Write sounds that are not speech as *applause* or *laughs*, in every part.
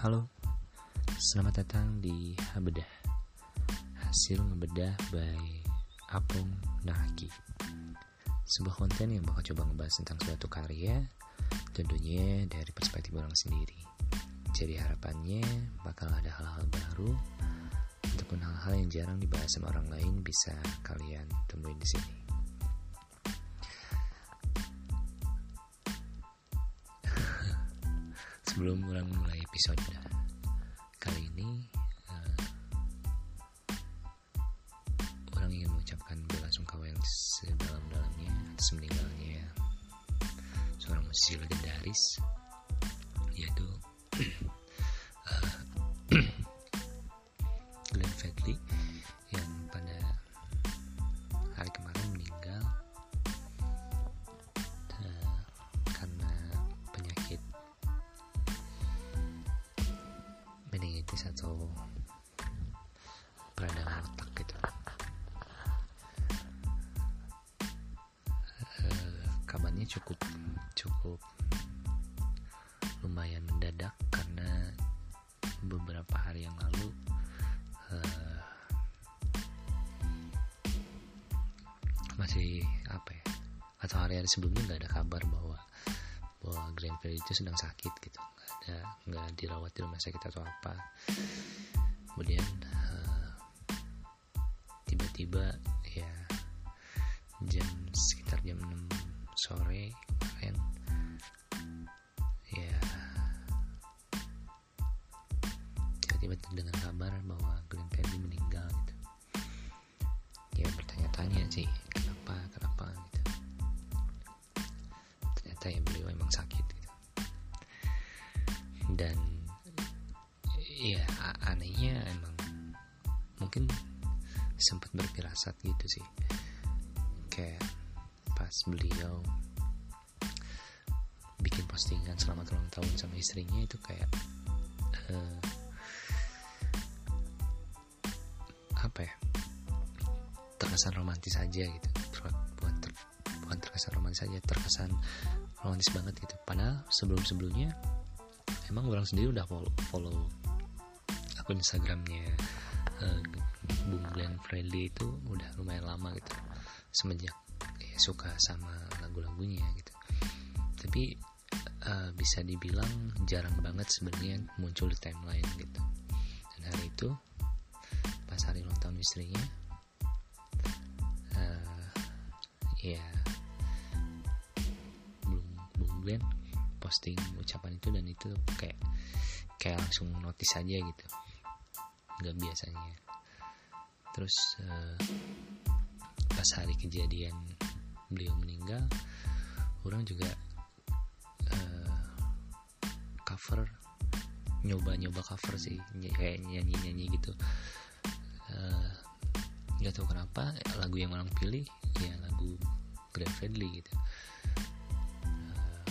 Halo, selamat datang di Habedah. Hasil ngebedah by Apung Nahki Sebuah konten yang bakal coba ngebahas tentang suatu karya Tentunya dari perspektif orang sendiri. Jadi harapannya bakal ada hal-hal baru Ataupun hal-hal yang jarang dibahas sama orang lain Bisa kalian temuin di sini sebelum orang mulai episode kali ini cukup cukup lumayan mendadak karena beberapa hari yang lalu eh, masih apa ya atau hari-hari sebelumnya nggak ada kabar bahwa bahwa Fredly itu sedang sakit gitu. Nggak ada nggak dirawat di rumah sakit atau apa. Kemudian eh, tiba-tiba ya jam sore kemarin ya. Tiba-tiba terdengar kabar bahwa Glenn Fredly meninggal gitu. Ya bertanya-tanya sih kenapa kenapa gitu. Ternyata ya beliau emang sakit gitu. Dan ya anehnya emang mungkin sempat berfirasat gitu sih. Kayak pas beliau bikin postingan selamat ulang tahun sama istrinya itu kayak eh, apa ya terkesan romantis aja gitu. Bukan ter- bukan terkesan romantis aja terkesan romantis banget gitu. Padahal sebelum sebelumnya emang orang sendiri udah follow, follow akun instagramnya eh, Bung Glenn Fredly itu udah lumayan lama gitu. Semenjak suka sama lagu-lagunya gitu. Tapi eh, bisa dibilang jarang banget sebenarnya muncul di timeline gitu. Dan hari itu pas hari ulang tahun istrinya eh, ya belum belum Glenn posting ucapan itu dan itu kayak kayak langsung notice aja gitu. Nggak biasanya. Terus eh, pas hari kejadian beliau meninggal orang juga eh, cover nyoba-nyoba cover sih kayak nyanyi-nyanyi gitu. Eh, nggak tahu kenapa lagu yang orang pilih ya lagu Glenn Fredly gitu. Eh,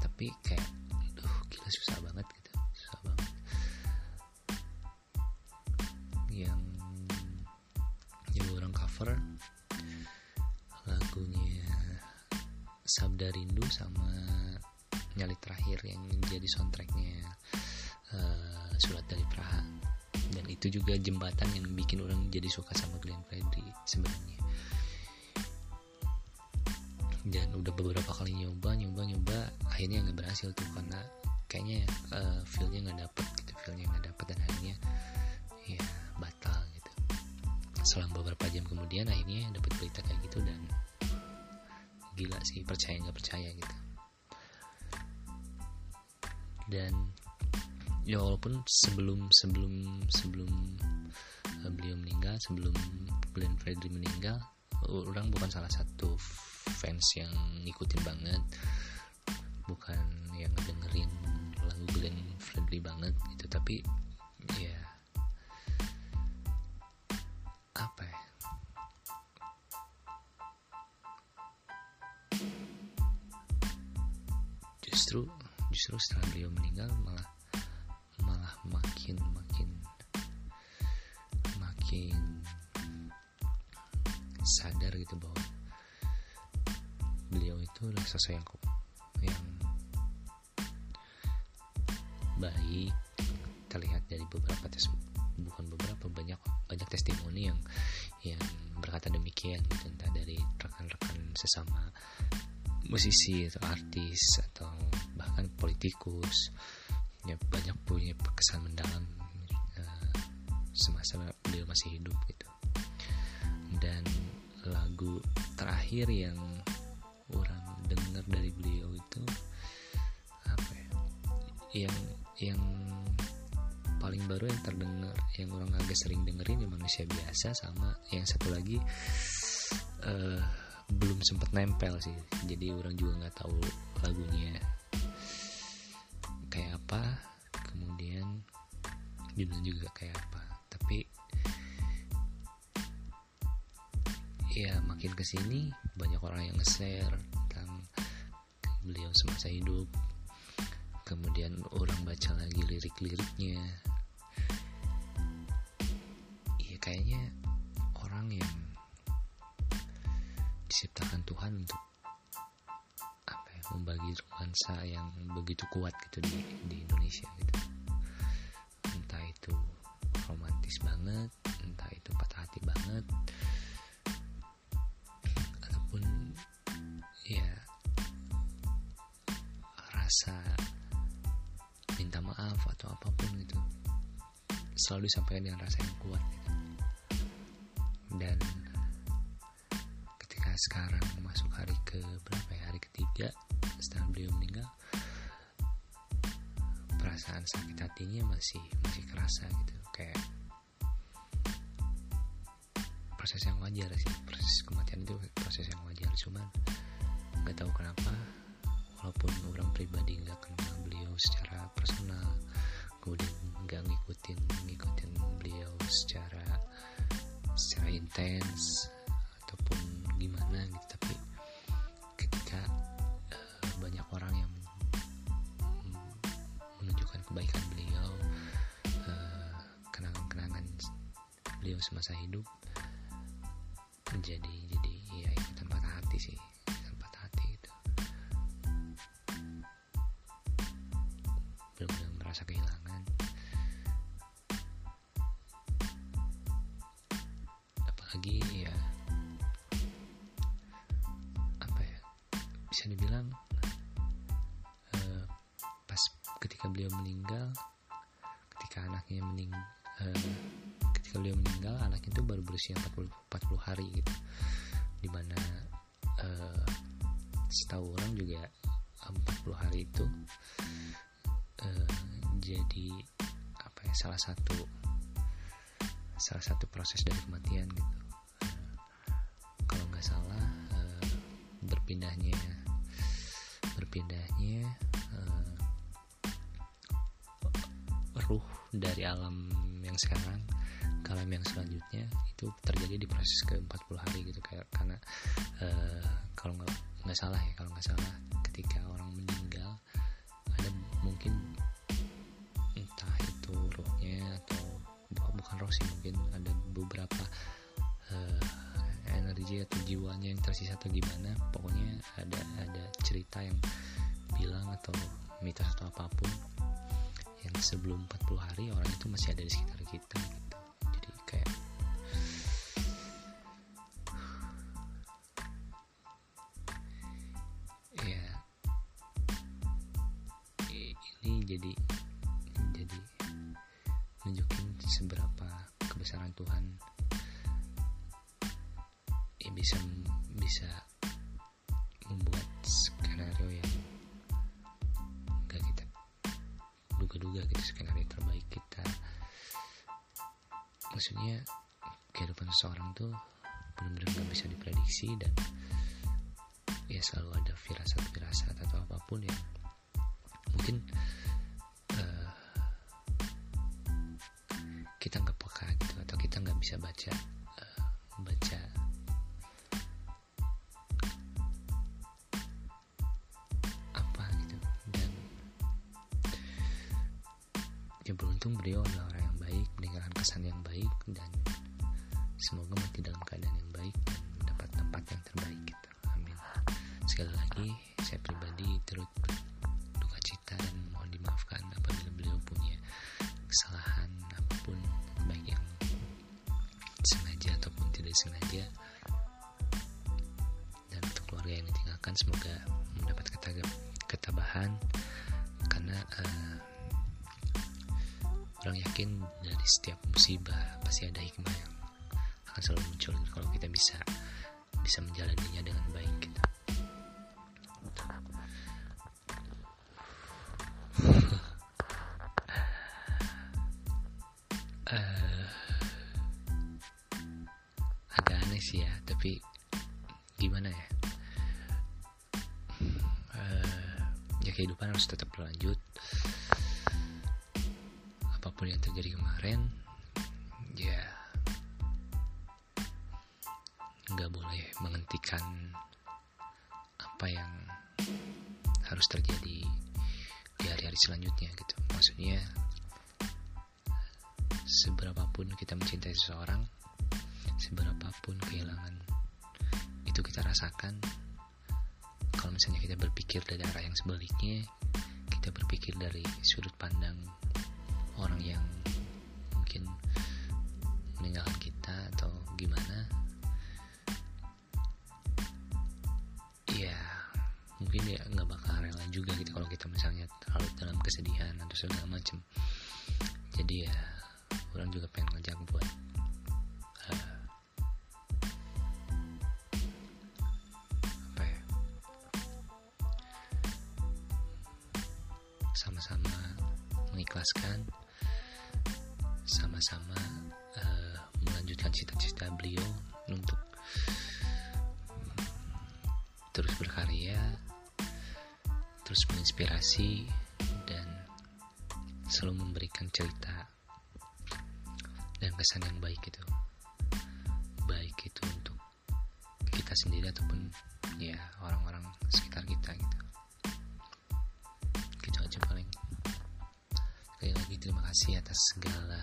tapi kayak duh gila susah banget sama Nyali Terakhir yang jadi soundtracknya eh, Surat dari Praha. Dan itu juga jembatan yang bikin orang jadi suka sama Glenn Fredly sebenarnya. Dan udah beberapa kali nyoba nyoba nyoba akhirnya nggak berhasil tuh karena kayaknya eh, feelnya nggak dapet gitu feelnya nggak dapet dan akhirnya ya batal gitu. Selang beberapa jam kemudian akhirnya dapat berita kayak gitu dan gila sih percaya nggak percaya gitu. Dan ya walaupun sebelum sebelum sebelum eh, beliau meninggal sebelum Glenn Fredly meninggal orang bukan salah satu fans yang ngikutin banget bukan yang ngedengerin lagu Glenn Fredly banget gitu tapi justru justru setelah beliau meninggal malah malah makin makin makin sadar gitu bahwa beliau itu adalah sosok yang yang baik terlihat dari beberapa tes bukan beberapa banyak banyak testimoni yang yang berkata demikian gitu entah dari rekan-rekan sesama musisi atau artis atau bahkan politikus ya banyak punya kesan mendalam uh, semasa beliau masih hidup gitu. Dan lagu terakhir yang orang dengar dari beliau itu apa ya yang yang paling baru yang terdengar yang orang agak sering dengerin ya manusia biasa sama yang satu lagi uh, belum sempat nempel sih. Jadi orang juga nggak tahu lagunya kayak apa kemudian judulnya juga kayak apa. Tapi ya makin ke sini banyak orang yang nge-share tentang beliau semasa hidup. Kemudian orang baca lagi lirik-liriknya diciptakan Tuhan untuk apa ya membagi nuansa yang begitu kuat gitu di di Indonesia gitu entah itu romantis banget entah itu patah hati banget ataupun ya rasa minta maaf atau apa pun itu selalu disampaikan dengan rasa yang kuat gitu. dan sekarang masuk hari ke berapa ya? Hari ketiga setelah beliau meninggal perasaan sakit hatinya masih masih kerasa gitu. Kayak proses yang wajar sih. Proses kematian itu proses yang wajar. Cuman nggak tahu kenapa walaupun orang pribadi nggak kenal beliau secara personal kemudian nggak ngikutin ngikutin beliau secara secara intens gimana gitu tapi ketika uh, banyak orang yang menunjukkan kebaikan beliau uh, kenangan-kenangan beliau semasa hidup menjadi jadi ya ikutan patah hati sih patah hati itu. Benar-benar merasa kehilangan. Apalagi ya bisa dibilang uh, pas ketika beliau meninggal ketika anaknya mening uh, ketika beliau meninggal anaknya itu baru berusia 40 40 hari gitu. Di mana uh, setahu orang juga 40 hari itu uh, jadi apa ya salah satu salah satu proses dari kematian gitu. Uh, kalau nggak salah uh, berpindahnya berpindahnya uh, ruh dari alam yang sekarang ke alam yang selanjutnya itu terjadi di proses ke 40 hari gitu kayak karena uh, kalau nggak nggak salah ya kalau nggak salah ketika orang meninggal ada mungkin entah itu rohnya atau bukan roh sih mungkin ada beberapa energi atau jiwanya yang tersisa atau gimana. Pokoknya ada ada cerita yang bilang atau mitos atau apa pun yang sebelum 40 hari orang itu masih ada di sekitar kita maksudnya kehidupan seseorang tuh benar-benar gak bisa diprediksi dan ya selalu ada firasat-firasat atau apa pun yang mungkin uh, kita nggak peka gitu atau kita nggak bisa baca uh, baca apa gitu. Dan ya beruntung beliau adalah orang baik meninggalkan kesan yang baik dan semoga mati dalam keadaan yang baik dan mendapat tempat yang terbaik gitu. Amin. Sekali lagi saya pribadi turut duka cita dan mohon dimaafkan apabila beliau punya kesalahan apa pun baik yang sengaja ataupun tidak sengaja. Dan untuk keluarga yang ditinggalkan semoga mendapat ketabahan. Karena uh, orang yakin dari setiap musibah pasti ada hikmah yang akan selalu muncul kalau kita bisa bisa menjalaninya dengan baik gitu. *laughs* uh, agak aneh sih ya tapi gimana ya uh, ya kehidupan harus tetap berlanjut apa pun yang terjadi kemarin ya nggak boleh menghentikan apa yang harus terjadi di hari-hari selanjutnya gitu. Maksudnya seberapapun kita mencintai seseorang seberapapun kehilangan itu kita rasakan kalau misalnya kita berpikir dari arah yang sebaliknya kita berpikir dari sudut pandang orang yang mungkin meninggalkan kita atau gimana ya mungkin ya nggak bakal rela juga gitu kalau kita misalnya terlalu dalam kesedihan atau segala macam jadi ya orang juga pengen ngajak buat segala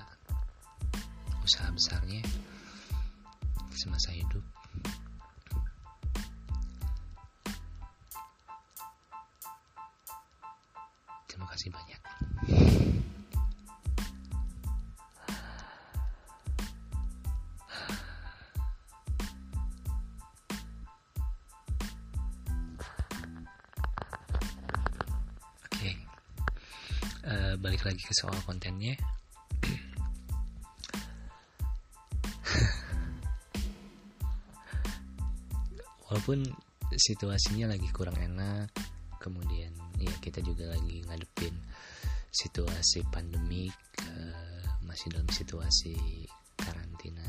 usaha besarnya semasa hidup. Terima kasih banyak. Oke, uh, balik lagi ke soal kontennya. Walaupun situasinya lagi kurang enak kemudian ya kita juga lagi ngadepin situasi pandemik uh, masih dalam situasi karantina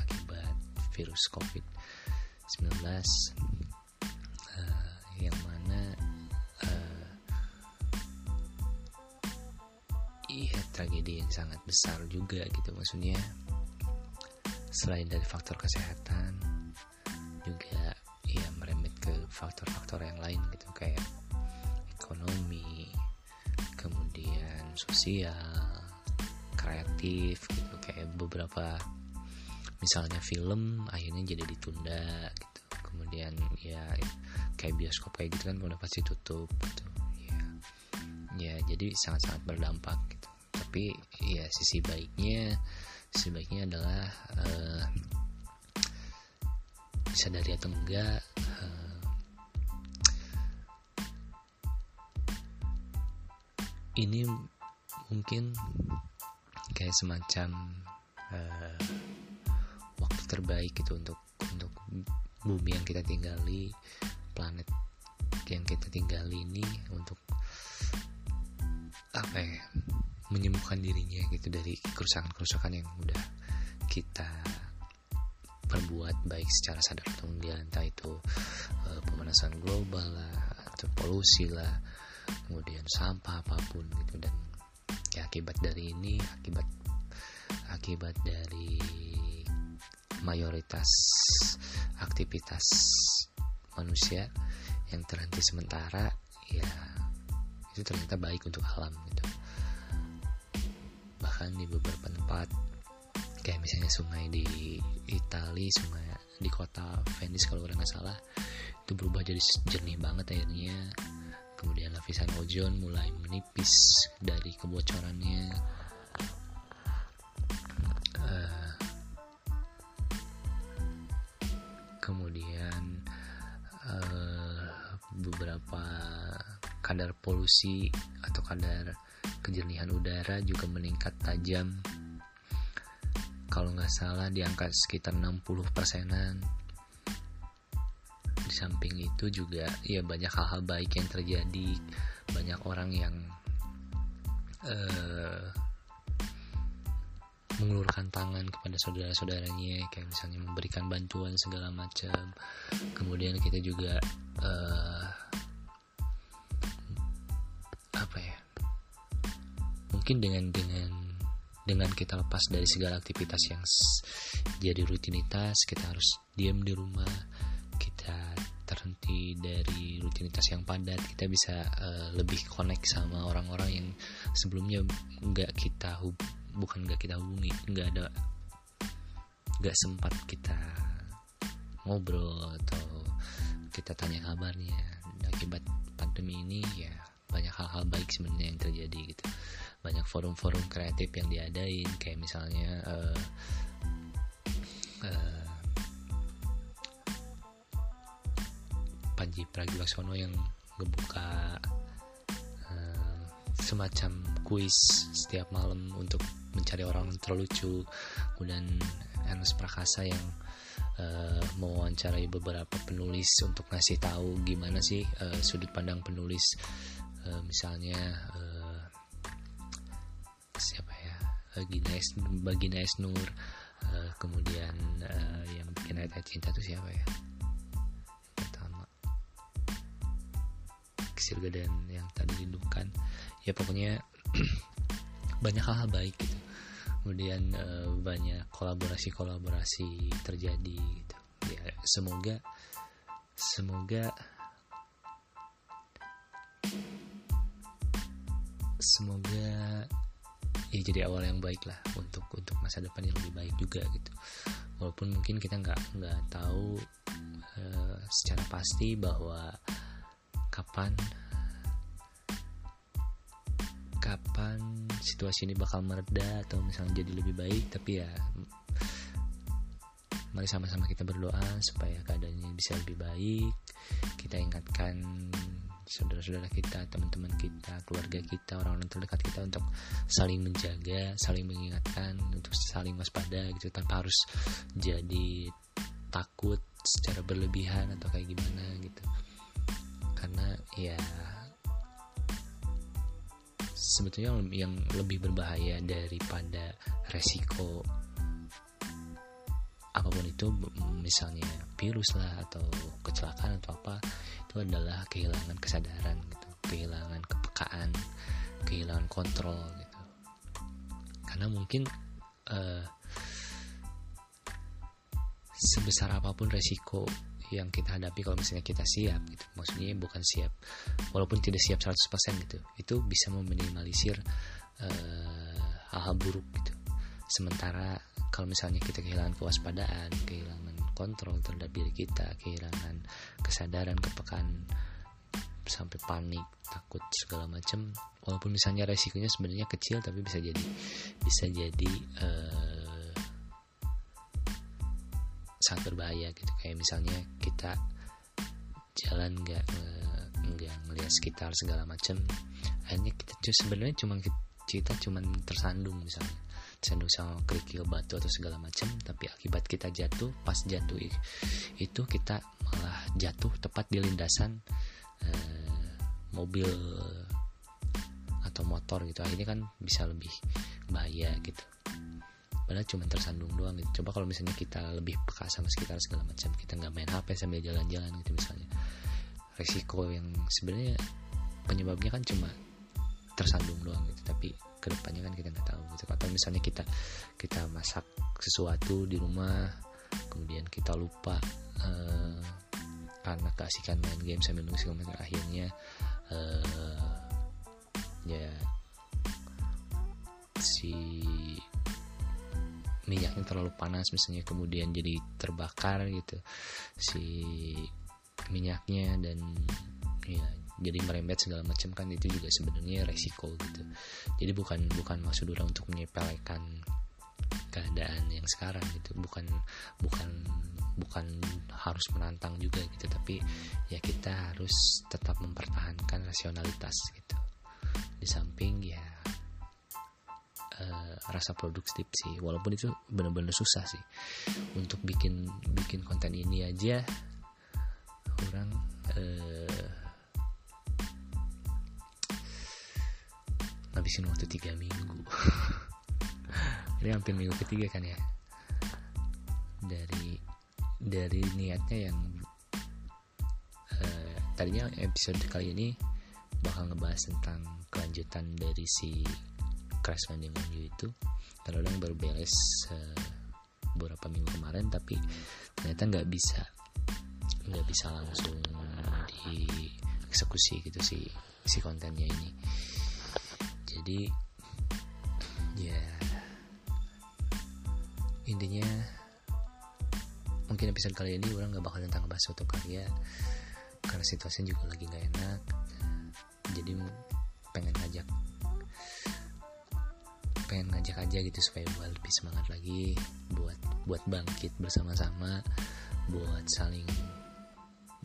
akibat virus covid 19 uh, yang mana uh, iya tragedi yang sangat besar juga gitu. Maksudnya selain dari faktor kesehatan juga faktor-faktor yang lain gitu kayak ekonomi kemudian sosial kreatif gitu kayak beberapa misalnya film akhirnya jadi ditunda gitu. Kemudian ya kayak bioskop kayak gitu kan udah pasti tutup gitu. Ya ya jadi sangat-sangat berdampak gitu. Tapi ya sisi baiknya sisi baiknya adalah uh, disadari atau enggak ini mungkin kayak semacam uh, waktu terbaik gitu untuk untuk bumi yang kita tinggali planet yang kita tinggali ini untuk apa ya menyembuhkan dirinya gitu dari kerusakan-kerusakan yang udah kita perbuat baik secara sadar atau enggak entah itu uh, pemanasan global lah atau polusi lah kemudian sampah apa pun gitu. Dan ya akibat dari ini akibat akibat dari mayoritas aktivitas manusia yang terhenti sementara ya itu ternyata baik untuk alam gitu. Bahkan di beberapa tempat kayak misalnya sungai di Italia sungai di kota Venice kalau nggak salah itu berubah jadi jernih banget airnya kemudian lapisan ozon mulai menipis dari kebocorannya. Eh, kemudian eh, beberapa kadar polusi atau kadar kejernihan udara juga meningkat tajam. Kalau nggak salah diangkat sekitar 60 persenan samping itu juga ya banyak hal-hal baik yang terjadi. Banyak orang yang uh, mengulurkan tangan kepada saudara-saudaranya kayak misalnya memberikan bantuan segala macam. Kemudian kita juga uh, apa ya mungkin dengan dengan dengan kita lepas dari segala aktivitas yang jadi rutinitas kita harus diam di rumah terhenti dari rutinitas yang padat kita bisa uh, lebih connect sama orang-orang yang sebelumnya nggak kita hub bukan nggak kita hubungi nggak ada nggak sempat kita ngobrol atau kita tanya kabarnya. Akibat pandemi ini ya banyak hal-hal baik sebenarnya yang terjadi gitu. Banyak forum-forum kreatif yang diadain kayak misalnya uh, Panji Pragiwaksono yang ngebuka uh, semacam kuis setiap malam untuk mencari orang terlucu. Kemudian Ernest Prakasa yang uh, mewawancarai beberapa penulis untuk ngasih tahu gimana sih uh, sudut pandang penulis. Uh, misalnya uh, siapa ya? Bagina Es Bagina Esnur. Uh, kemudian uh, yang bikin ayat cinta itu siapa ya Sirgadan yang tadi rindukan ya pokoknya *clears throat* banyak hal-hal baik gitu. Kemudian uh, banyak kolaborasi-kolaborasi terjadi gitu. Ya semoga semoga semoga ya jadi awal yang baik lah untuk untuk masa depan yang lebih baik juga gitu. Walaupun mungkin kita nggak nggak tahu uh, secara pasti bahwa kapan kapan situasi ini bakal mereda atau misalnya jadi lebih baik tapi ya mari sama-sama kita berdoa supaya keadaannya bisa lebih baik kita ingatkan saudara-saudara kita, teman-teman kita, keluarga kita, orang-orang terdekat kita untuk saling menjaga, saling mengingatkan, untuk saling waspada gitu tanpa harus jadi takut secara berlebihan atau kayak gimana gitu. Karena ya sebetulnya yang lebih berbahaya daripada resiko apa pun itu misalnya virus lah atau kecelakaan atau apa itu adalah kehilangan kesadaran gitu kehilangan kepekaan kehilangan kontrol gitu. Karena mungkin uh, sebesar apa pun resiko yang kita hadapi kalau misalnya kita siap gitu. Maksudnya bukan siap walaupun tidak siap 100% gitu. Itu bisa meminimalisir uh, hal-hal buruk gitu. Sementara kalau misalnya kita kehilangan kewaspadaan kehilangan kontrol terhadap diri kita kehilangan kesadaran kepekaan sampai panik takut segala macam walaupun misalnya resikonya sebenarnya kecil tapi bisa jadi bisa jadi uh, sangat berbahaya gitu. Kayak misalnya kita jalan nggak nggak ngelihat sekitar segala macam. Akhirnya kita sebenarnya cuma kita cuma tersandung misalnya. Cenderung sama kerikil batu atau segala macam tapi akibat kita jatuh pas jatuh itu kita malah jatuh tepat di lindasan eh, mobil atau motor gitu. Akhirnya kan bisa lebih bahaya gitu padahal cuma tersandung doang gitu. Coba kalau misalnya kita lebih peka sama sekitar segala macam kita nggak main HP sambil jalan-jalan gitu misalnya. Resiko yang sebenarnya penyebabnya kan cuma tersandung doang gitu. Tapi ke depannya kan kita nggak tahu gitu. Atau misalnya kita kita masak sesuatu di rumah kemudian kita lupa uh, karena keasikan main game sambil nunggu segala akhirnya uh, ya si minyaknya terlalu panas misalnya kemudian jadi terbakar gitu si minyaknya dan ya jadi merembet segala macam kan itu juga sebenarnya resiko gitu. Jadi bukan bukan maksud orang untuk menyepelekan keadaan yang sekarang gitu. Bukan bukan bukan harus menantang juga gitu tapi ya kita harus tetap mempertahankan rasionalitas gitu. Di samping ya uh, rasa produktif sih. Walaupun itu benar-benar susah sih. Untuk bikin bikin konten ini aja kurang uh, ngabisin waktu tiga minggu. *laughs* Ini hampir minggu ketiga kan ya? Dari dari niatnya yang uh, tadinya episode kali ini bakal ngebahas tentang kelanjutan dari si Crash Landing You itu terkadang baru beres uh, beberapa minggu kemarin tapi ternyata nggak bisa nggak bisa langsung dieksekusi gitu si si kontennya ini. Jadi ya intinya mungkin episode kali ini orang nggak bakal tentang bahas suatu karya karena situasinya juga lagi nggak enak. Jadi pengen ngajak aja gitu supaya buat lebih semangat lagi buat buat bangkit bersama-sama buat saling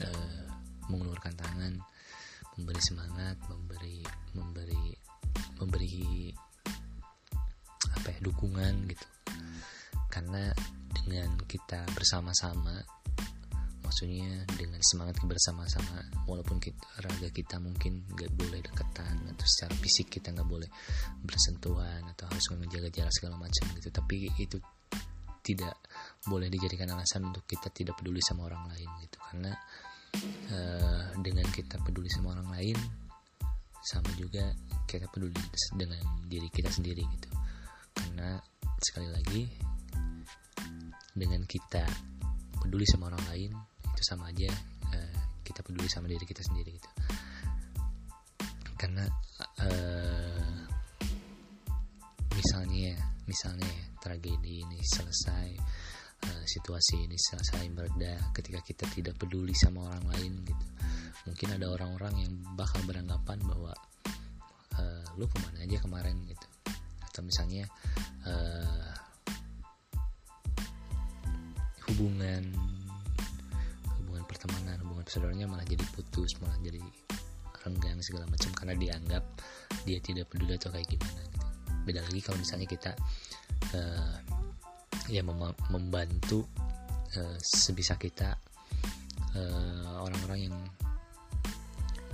uh, mengulurkan tangan memberi semangat memberi memberi memberi apa ya dukungan gitu. Karena dengan kita bersama-sama maksudnya dengan semangat bersama-sama walaupun kita, raga kita mungkin gak boleh deketan atau secara fisik kita nggak boleh bersentuhan atau harus menjaga jarak segala macam gitu. Tapi itu tidak boleh dijadikan alasan untuk kita tidak peduli sama orang lain gitu. Karena uh, dengan kita peduli sama orang lain sama juga kita peduli dengan diri kita sendiri gitu. Karena sekali lagi dengan kita peduli sama orang lain itu sama aja uh, kita peduli sama diri kita sendiri gitu. Karena uh, misalnya misalnya tragedi ini selesai uh, situasi ini selesai mereda ketika kita tidak peduli sama orang lain gitu. Mungkin ada orang-orang yang bakal beranggapan bahwa uh, lu ke mana aja kemarin gitu. Atau misalnya uh, hubungan pertemanan hubungan persaudaranya malah jadi putus malah jadi renggang segala macam karena dianggap dia tidak peduli atau kayak gimana gitu. beda lagi kalau misalnya kita uh, ya mem membantu uh, sebisa kita orang-orang uh, yang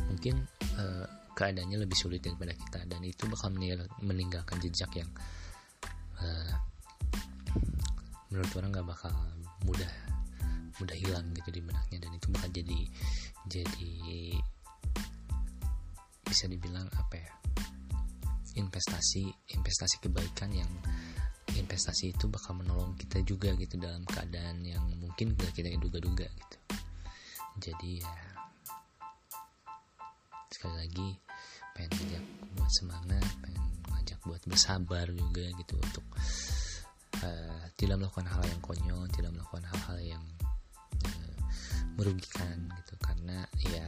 mungkin uh, keadaannya lebih sulit daripada kita dan itu bakal meninggalkan jejak yang uh, menurut orang nggak bakal mudah mudah hilang gitu di benaknya dan itu bakal jadi jadi bisa dibilang apa ya investasi investasi kebaikan yang investasi itu bakal menolong kita juga gitu dalam keadaan yang mungkin gak kita duga-duga gitu. Jadi ya sekali lagi pengen ngajak buat semangat pengen ngajak buat bersabar juga gitu untuk uh, tidak melakukan hal yang konyol tidak melakukan hal-hal yang merugikan gitu. Karena ya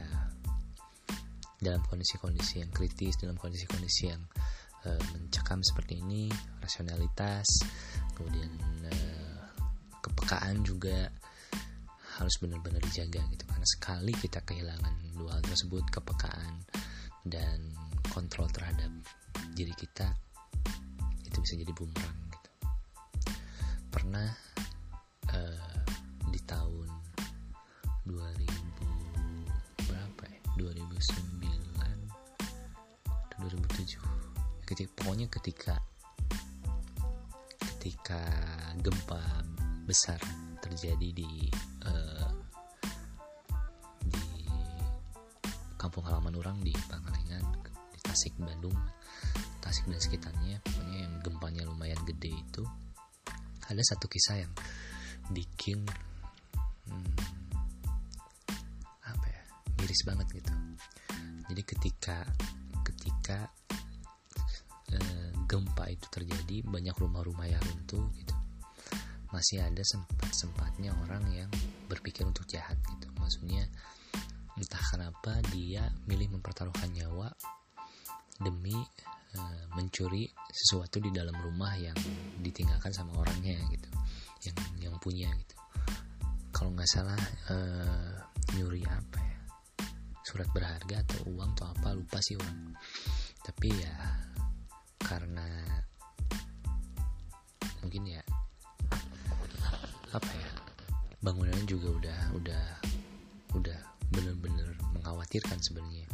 dalam kondisi-kondisi yang kritis dalam kondisi-kondisi yang uh, mencekam seperti ini rasionalitas kemudian uh, kepekaan juga harus benar-benar dijaga gitu. Karena sekali kita kehilangan dua hal tersebut kepekaan dan kontrol terhadap diri kita itu bisa jadi bumerang pernah ketika pokoknya ketika ketika gempa besar terjadi di uh, di kampung halaman orang di Pangalengan di Tasik Bandung Tasik dan sekitarnya pokoknya yang gempanya lumayan gede itu ada satu kisah yang bikin hmm, apa ya miris banget gitu. Jadi ketika ketika eh, gempa itu terjadi banyak rumah-rumah yang runtuh gitu. Masih ada sempat-sempatnya orang yang berpikir untuk jahat gitu. Maksudnya entah kenapa dia milih mempertaruhkan nyawa demi Eh, mencuri sesuatu di dalam rumah yang ditinggalkan sama orangnya gitu yang yang punya gitu. Kalau nggak salah uh, nyuri apa ya? Surat berharga atau uang atau apa lupa sih orang. Tapi ya karena mungkin ya apa ya bangunannya juga udah udah udah bener-bener mengkhawatirkan sebenarnya.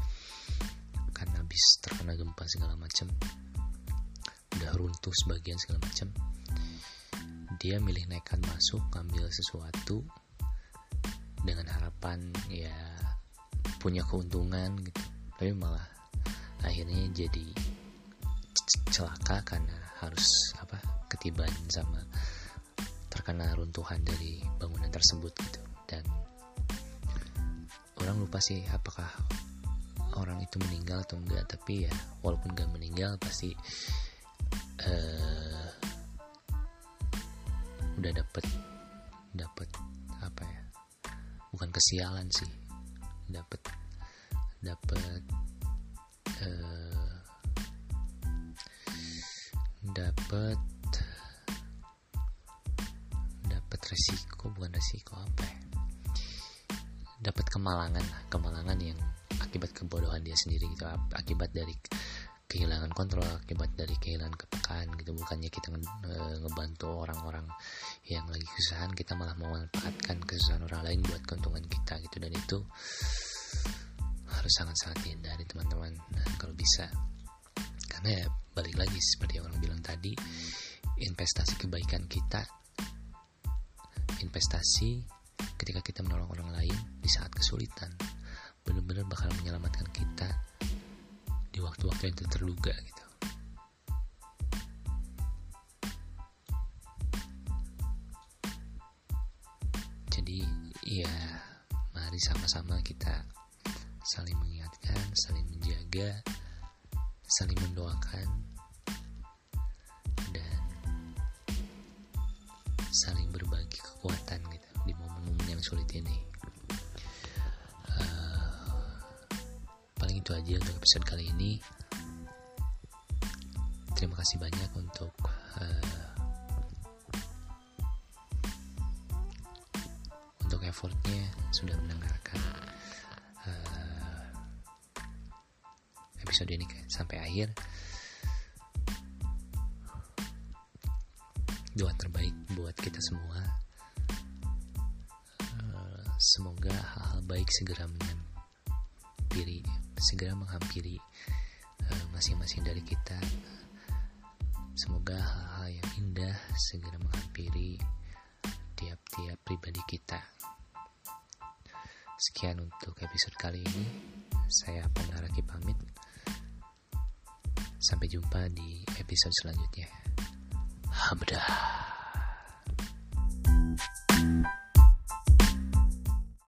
Karena habis terkena gempa segala macam udah runtuh sebagian segala macam dia milih nekat masuk ambil sesuatu dengan harapan ya punya keuntungan gitu. Tapi malah akhirnya jadi celaka karena harus apa ketiban sama terkena runtuhan dari bangunan tersebut gitu. Dan orang lupa sih apakah orang itu meninggal atau enggak tapi ya walaupun enggak meninggal pasti uh, udah dapet dapet apa ya bukan kesialan sih dapet dapet uh, dapet dapet resiko bukan resiko apa ya? Dapat kemalangan kemalangan yang akibat kebodohan dia sendiri gitu akibat dari kehilangan kontrol akibat dari kehilangan kepekaan gitu. Bukannya kita nge ngebantu orang-orang yang lagi kesusahan kita malah memanfaatkan kesusahan orang lain buat keuntungan kita gitu. Dan itu harus sangat-sangat dihindari teman-teman. Nah, kalau bisa karena ya balik lagi seperti yang orang bilang tadi investasi kebaikan kita investasi ketika kita menolong orang lain di saat kesulitan benar-benar bakal menyelamatkan kita di waktu-waktu yang terduga gitu. Jadi ya mari sama-sama kita saling mengingatkan, saling menjaga, saling mendoakan dan saling berbagi kekuatan gitu di momen-momen yang sulit ini. itu aja untuk episode kali ini terima kasih banyak untuk uh, untuk effortnya sudah mendengarkan episode ini sampai akhir doa terbaik buat kita semua uh, semoga hal-hal baik segera menghampiri segera menghampiri eh, masing-masing dari kita. Semoga hal-hal yang indah segera menghampiri tiap-tiap pribadi kita. Sekian untuk episode kali ini. Saya Pengaraki pamit. Sampai jumpa di episode selanjutnya. Hamdah.